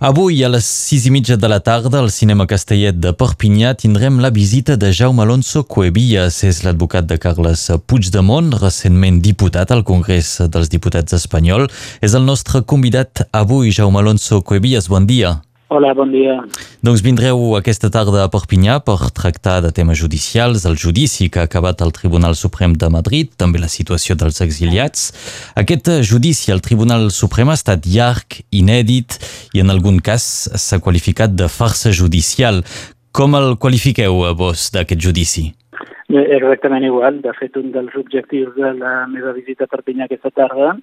Avui a les sis i mitja de la tarda al Cinema Castellet de Perpinyà tindrem la visita de Jaume Alonso Cuevillas. És l'advocat de Carles Puigdemont, recentment diputat al Congrés dels Diputats espanyol. És el nostre convidat avui, Jaume Alonso Cuevillas. Bon dia. Hola, bon dia. Doncs vindreu aquesta tarda a Perpinyà per tractar de temes judicials, el judici que ha acabat al Tribunal Suprem de Madrid, també la situació dels exiliats. Aquest judici al Tribunal Suprem ha estat llarg, inèdit i en algun cas s'ha qualificat de farsa judicial. Com el qualifiqueu vos d'aquest judici? Exactament igual. De fet, un dels objectius de la meva visita a Perpinyà aquesta tarda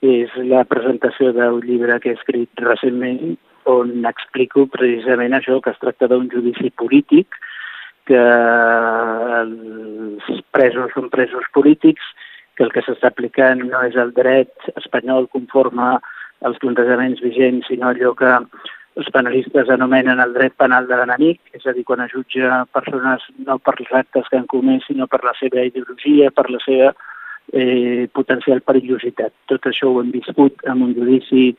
és la presentació d'un llibre que he escrit recentment on explico precisament això, que es tracta d'un judici polític, que els presos són presos polítics, que el que s'està aplicant no és el dret espanyol conforme als plantejaments vigents, sinó allò que els penalistes anomenen el dret penal de l'enemic, és a dir, quan es jutja persones no per els actes que han comès, sinó per la seva ideologia, per la seva eh, potencial perillositat. Tot això ho hem viscut en un judici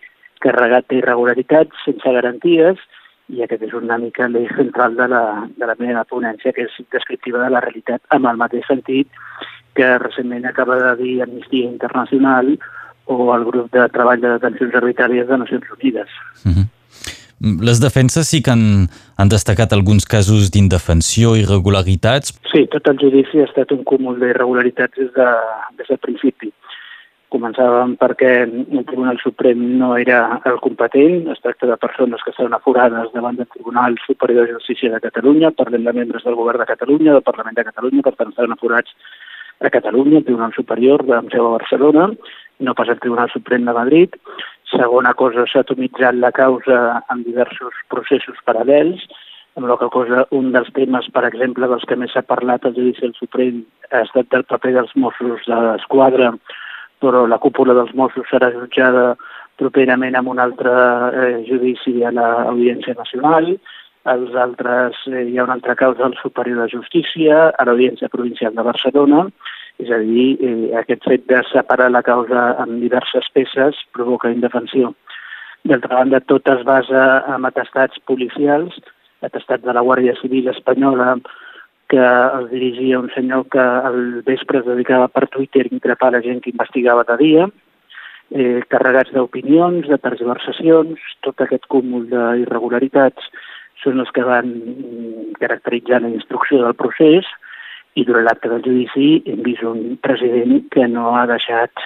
carregat d'irregularitats, sense garanties, i aquest és una mica l'eix central de la, de la meva ponència, que és descriptiva de la realitat, amb el mateix sentit que recentment acaba de dir Amnistia Internacional o el grup de treball de detencions arbitràries de Nacions Unides. Mhm. -huh. Les defenses sí que han, han destacat alguns casos d'indefensió i irregularitats. Sí, tot el judici ha estat un cúmul d'irregularitats des, de, des del principi. Començàvem perquè el Tribunal Suprem no era el competent, es tracta de persones que estan aforades davant del Tribunal Superior de Justícia de Catalunya, parlem de membres del Govern de Catalunya, del Parlament de Catalunya, per tant estan aforats a Catalunya, el Tribunal Superior de seu a Barcelona, no pas el Tribunal Suprem de Madrid. Segona cosa, s'ha atomitzat la causa en diversos processos paral·lels, amb la qual cosa un dels temes, per exemple, dels que més s'ha parlat al Judici del Suprem ha estat del paper dels Mossos de l'Esquadra però la cúpula dels Mossos serà jutjada properament amb un altre eh, judici a l'Audiència Nacional, els altres, eh, hi ha una altra causa al Superior de Justícia, a l'Audiència Provincial de Barcelona, és a dir, eh, aquest fet de separar la causa en diverses peces provoca indefensió. D'altra banda, tot es basa en atestats policials, atestats de la Guàrdia Civil espanyola, que els dirigia un senyor que al vespre es dedicava per Twitter a increpar la gent que investigava de dia, eh, carregats d'opinions, de tergiversacions, tot aquest cúmul d'irregularitats són els que van caracteritzar la instrucció del procés i durant l'acte del judici hem vist un president que no ha deixat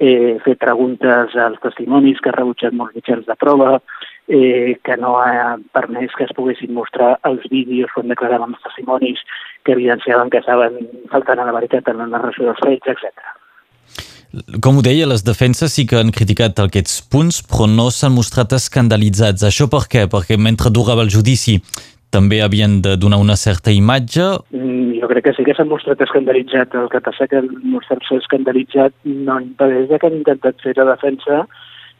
eh, fer preguntes als testimonis, que ha rebutjat molts mitjans de prova, eh, que no ha permès que es poguessin mostrar els vídeos quan declaraven els testimonis que evidenciaven que estaven faltant a la veritat en la narració dels fets, etc. Com ho deia, les defenses sí que han criticat aquests punts, però no s'han mostrat escandalitzats. Això per què? Perquè mentre durava el judici també havien de donar una certa imatge? Mm, jo crec que sí que s'han mostrat escandalitzat. El que passa que mostrar-se escandalitzat no impedeix que han intentat fer la defensa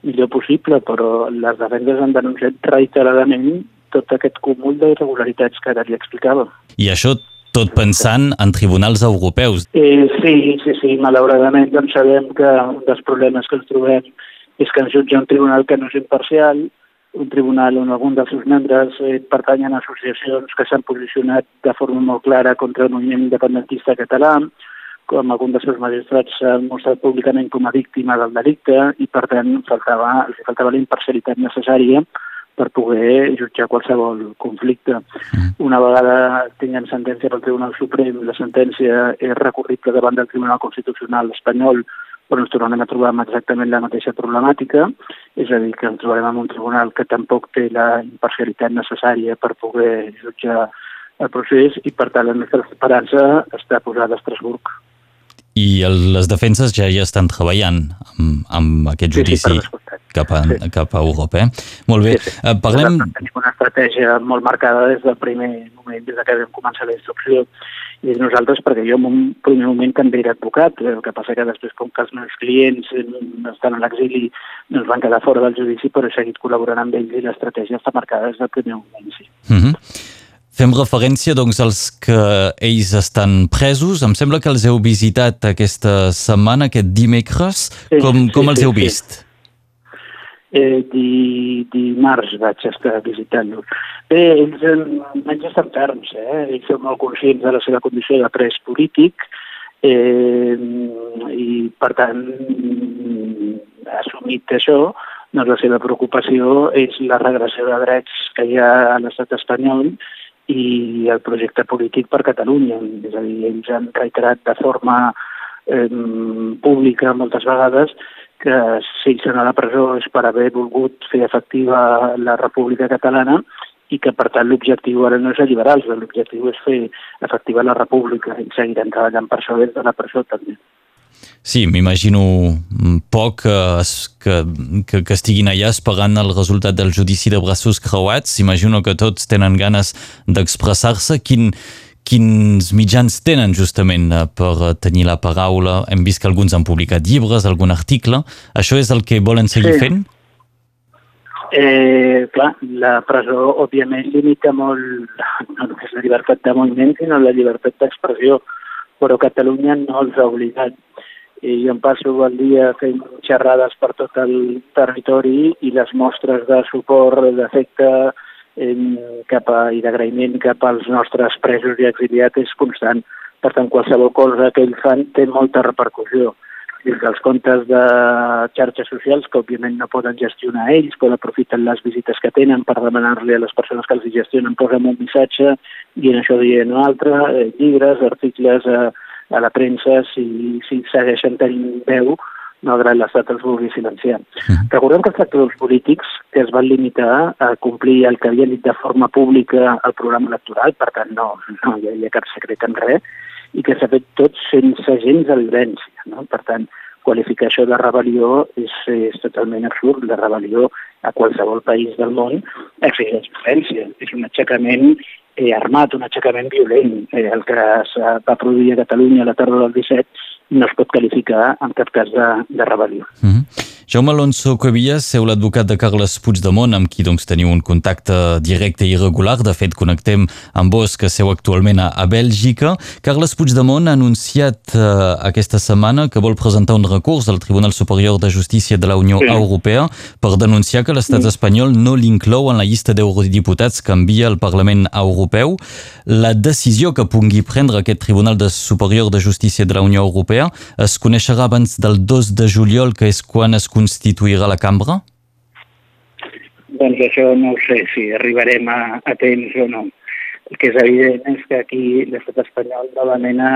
millor possible, però les defenses han denunciat reiteradament tot aquest cúmul d'irregularitats que ara li explicava. I això tot pensant en tribunals europeus. Eh, sí, sí, sí, malauradament doncs sabem que un dels problemes que ens trobem és que ens jutja un tribunal que no és imparcial, un tribunal on algun dels seus membres eh, pertanyen a associacions que s'han posicionat de forma molt clara contra el moviment independentista català, com algun dels seus magistrats s'ha mostrat públicament com a víctima del delicte i, per tant, faltava, els faltava la imparcialitat necessària per poder jutjar qualsevol conflicte. Mm. Una vegada tinguem sentència pel Tribunal Suprem, la sentència és recurrible davant del Tribunal Constitucional espanyol, però ens tornarem a trobar amb exactament la mateixa problemàtica, és a dir, que ens trobarem en un tribunal que tampoc té la imparcialitat necessària per poder jutjar el procés i, per tant, la nostra esperança està posada a Estrasburg i el, les defenses ja hi estan treballant amb, amb aquest judici sí, sí, cap, a, sí. cap a Europa. Eh? Molt bé. Sí, sí. Uh, parlem... Tenim una estratègia molt marcada des del primer moment, des que vam començar la instrucció, i nosaltres, perquè jo en un primer moment també era advocat, el que passa que després, com que els meus clients estan a l'exili, no ens van quedar fora del judici, però he seguit col·laborant amb ells i l'estratègia està marcada des del primer moment, sí. Uh mhm. Fem referència doncs, als que ells estan presos. Em sembla que els heu visitat aquesta setmana, aquest dimecres. Sí, com, com sí, els heu sí, vist? eh, di, dimarts vaig estar visitant-los. Bé, ells en, vaig estar ferms, eh? ells són molt conscients de la seva condició de pres polític eh, i, per tant, assumit això, doncs la seva preocupació és la regressió de drets que hi ha a l'estat espanyol i el projecte polític per Catalunya. És a dir, ells han reiterat de forma eh, pública moltes vegades que si ells són a la presó és per haver volgut fer efectiva la República Catalana i que, per tant, l'objectiu ara no és alliberar-los, l'objectiu és fer efectiva la República i seguirem treballant per això des de la presó també. Sí, m'imagino poc que, que, que, que estiguin allà esperant el resultat del judici de braços creuats. Imagino que tots tenen ganes d'expressar-se. Quin, quins mitjans tenen justament eh, per tenir la paraula? Hem vist que alguns han publicat llibres, algun article. Això és el que volen seguir sí. fent? Eh, clar, la presó òbviament limita molt no només la llibertat de moviment, sinó la llibertat d'expressió, però Catalunya no els ha obligat i em passo el dia fent xerrades per tot el territori i les mostres de suport, d'efecte cap a, i d'agraïment cap als nostres presos i exiliats és constant. Per tant, qualsevol cosa que ells fan té molta repercussió. Des dels comptes de xarxes socials, que òbviament no poden gestionar ells, però aprofiten les visites que tenen per demanar-li a les persones que els gestionen, posa'm un missatge, dient això, dient un altre, eh, llibres, articles, eh, a la premsa si, si segueixen tenint veu malgrat l'Estat els vulgui silenciar. Mm. Recordem que els actors polítics que es van limitar a complir el que havien dit de forma pública al programa electoral, per tant no, no hi havia cap secret en res, i que s'ha fet tot sense gens de violència. No? Per tant, qualificar això de rebel·lió és, és totalment absurd. La rebel·lió a qualsevol país del món exigeix violència. És un aixecament eh, armat, un aixecament violent. Eh, el que es va produir a Catalunya a la tarda del 17 no es pot qualificar en cap cas de, de rebel·lió. Mm -hmm. Jaume Alonso Cuevillas, seu l'advocat de Carles Puigdemont, amb qui doncs, teniu un contacte directe i regular. De fet, connectem amb vos, que seu actualment a, a Bèlgica. Carles Puigdemont ha anunciat eh, aquesta setmana que vol presentar un recurs al Tribunal Superior de Justícia de la Unió sí. Europea per denunciar que l'estat sí. espanyol no l'inclou en la llista d'eurodiputats que envia al Parlament Europeu. La decisió que pugui prendre aquest Tribunal de Superior de Justícia de la Unió Europea es coneixerà abans del 2 de juliol, que és quan es constituirà la cambra? Doncs això no sé, si arribarem a, a temps o no. El que és evident és que aquí l'estat espanyol novament ha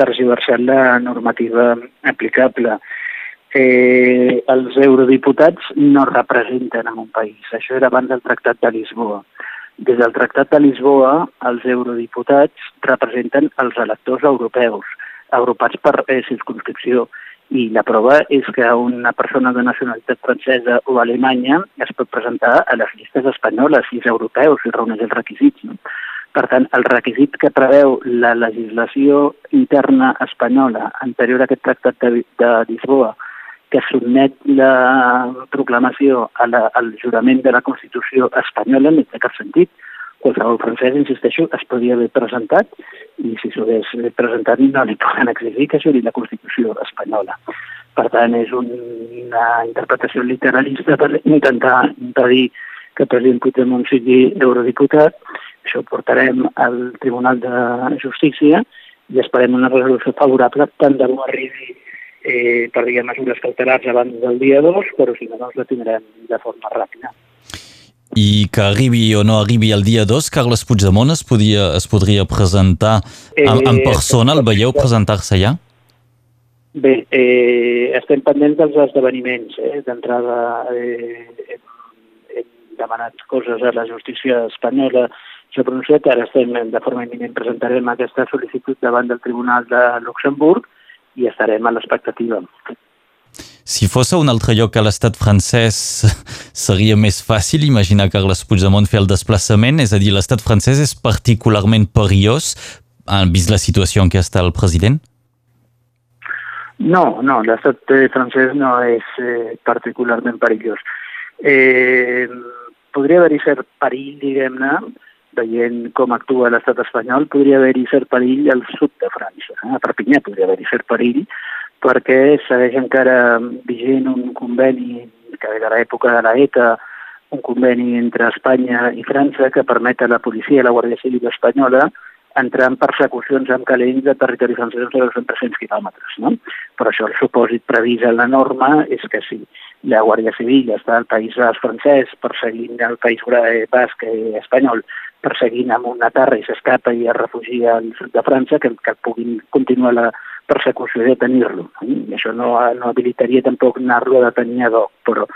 tergiversat la normativa aplicable. Eh, els eurodiputats no representen en un país. Això era abans del Tractat de Lisboa. Des del Tractat de Lisboa, els eurodiputats representen els electors europeus, agrupats per eh, circunscripció i la prova és que una persona de nacionalitat francesa o alemanya es pot presentar a les llistes espanyoles i europeus si reuneix els requisits. No? Per tant, el requisit que preveu la legislació interna espanyola anterior a aquest tractat de, de Lisboa, que sotmet la proclamació a la, al jurament de la Constitució espanyola, no té cap sentit, qualsevol francès, insisteixo, es podria haver presentat i si s'ho hagués presentat no li poden exigir que juri la Constitució espanyola. Per tant, és una interpretació literalista per intentar impedir que el president Puigdemont sigui eurodiputat. Això ho portarem al Tribunal de Justícia i esperem una resolució favorable tant de bo arribi eh, per dir mesures cautelars abans del dia 2, però si no, doncs la tindrem de forma ràpida. I que arribi o no arribi el dia 2, Carles Puigdemont es, podia, es podria presentar en, en eh, persona? El veieu presentar-se allà? Bé, eh, estem pendents dels esdeveniments. Eh? D'entrada eh, hem, hem demanat coses a la justícia espanyola s'ha pronunciat, ara estem de forma imminent presentarem aquesta sol·licitud davant del Tribunal de Luxemburg i estarem a l'expectativa. Si fos a un altre lloc a l'estat francès, seria més fàcil imaginar Carles Puigdemont fer el desplaçament? És a dir, l'estat francès és particularment perillós, vist la situació en què està el president? No, no, l'estat francès no és eh, particularment perillós. Eh, podria haver-hi cert perill, diguem-ne, veient com actua l'estat espanyol, podria haver-hi cert perill al sud de França. Eh? A Perpinyà podria haver-hi cert perill, perquè segueix encara vigent un conveni que de l'època de l'ETA, un conveni entre Espanya i França que permet a la policia i la Guàrdia Civil espanyola entrar en persecucions amb calents de territori francès de 300 quilòmetres. No? Però això el supòsit previst en la norma és que si la Guàrdia Civil està al País francès perseguint el País Basc espanyol perseguint amb una tarra i s'escapa i es refugia al sud de França, que, que puguin continuar la persecució. I això no, no habilitaria tampoc anar-lo a detenir a doc, però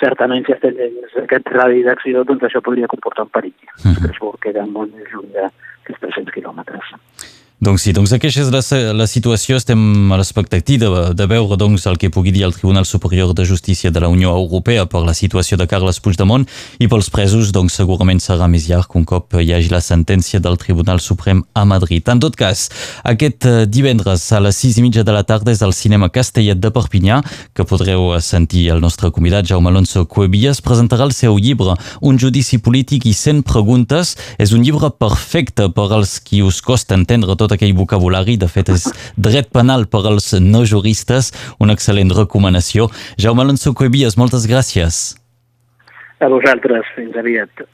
certament si estem en aquest radi d'acció, doncs això podria comportar un perill. Uh -huh. Estrasburg queda molt més lluny d'aquests 300 quilòmetres. Doncs sí, doncs aquesta és la, la situació, estem a l'expectativa de, de veure doncs, el que pugui dir el Tribunal Superior de Justícia de la Unió Europea per la situació de Carles Puigdemont i pels presos doncs, segurament serà més llarg un cop hi hagi la sentència del Tribunal Suprem a Madrid. En tot cas, aquest eh, divendres a les 6 i mitja de la tarda és al cinema Castellet de Perpinyà que podreu sentir el nostre convidat Jaume Alonso Cuevillas presentarà el seu llibre Un judici polític i 100 preguntes. És un llibre perfecte per als qui us costa entendre tot tot aquell vocabulari. De fet, és dret penal per als no juristes. Una excel·lent recomanació. Jaume Alonso Cuevillas, moltes gràcies. A vosaltres. Fins aviat.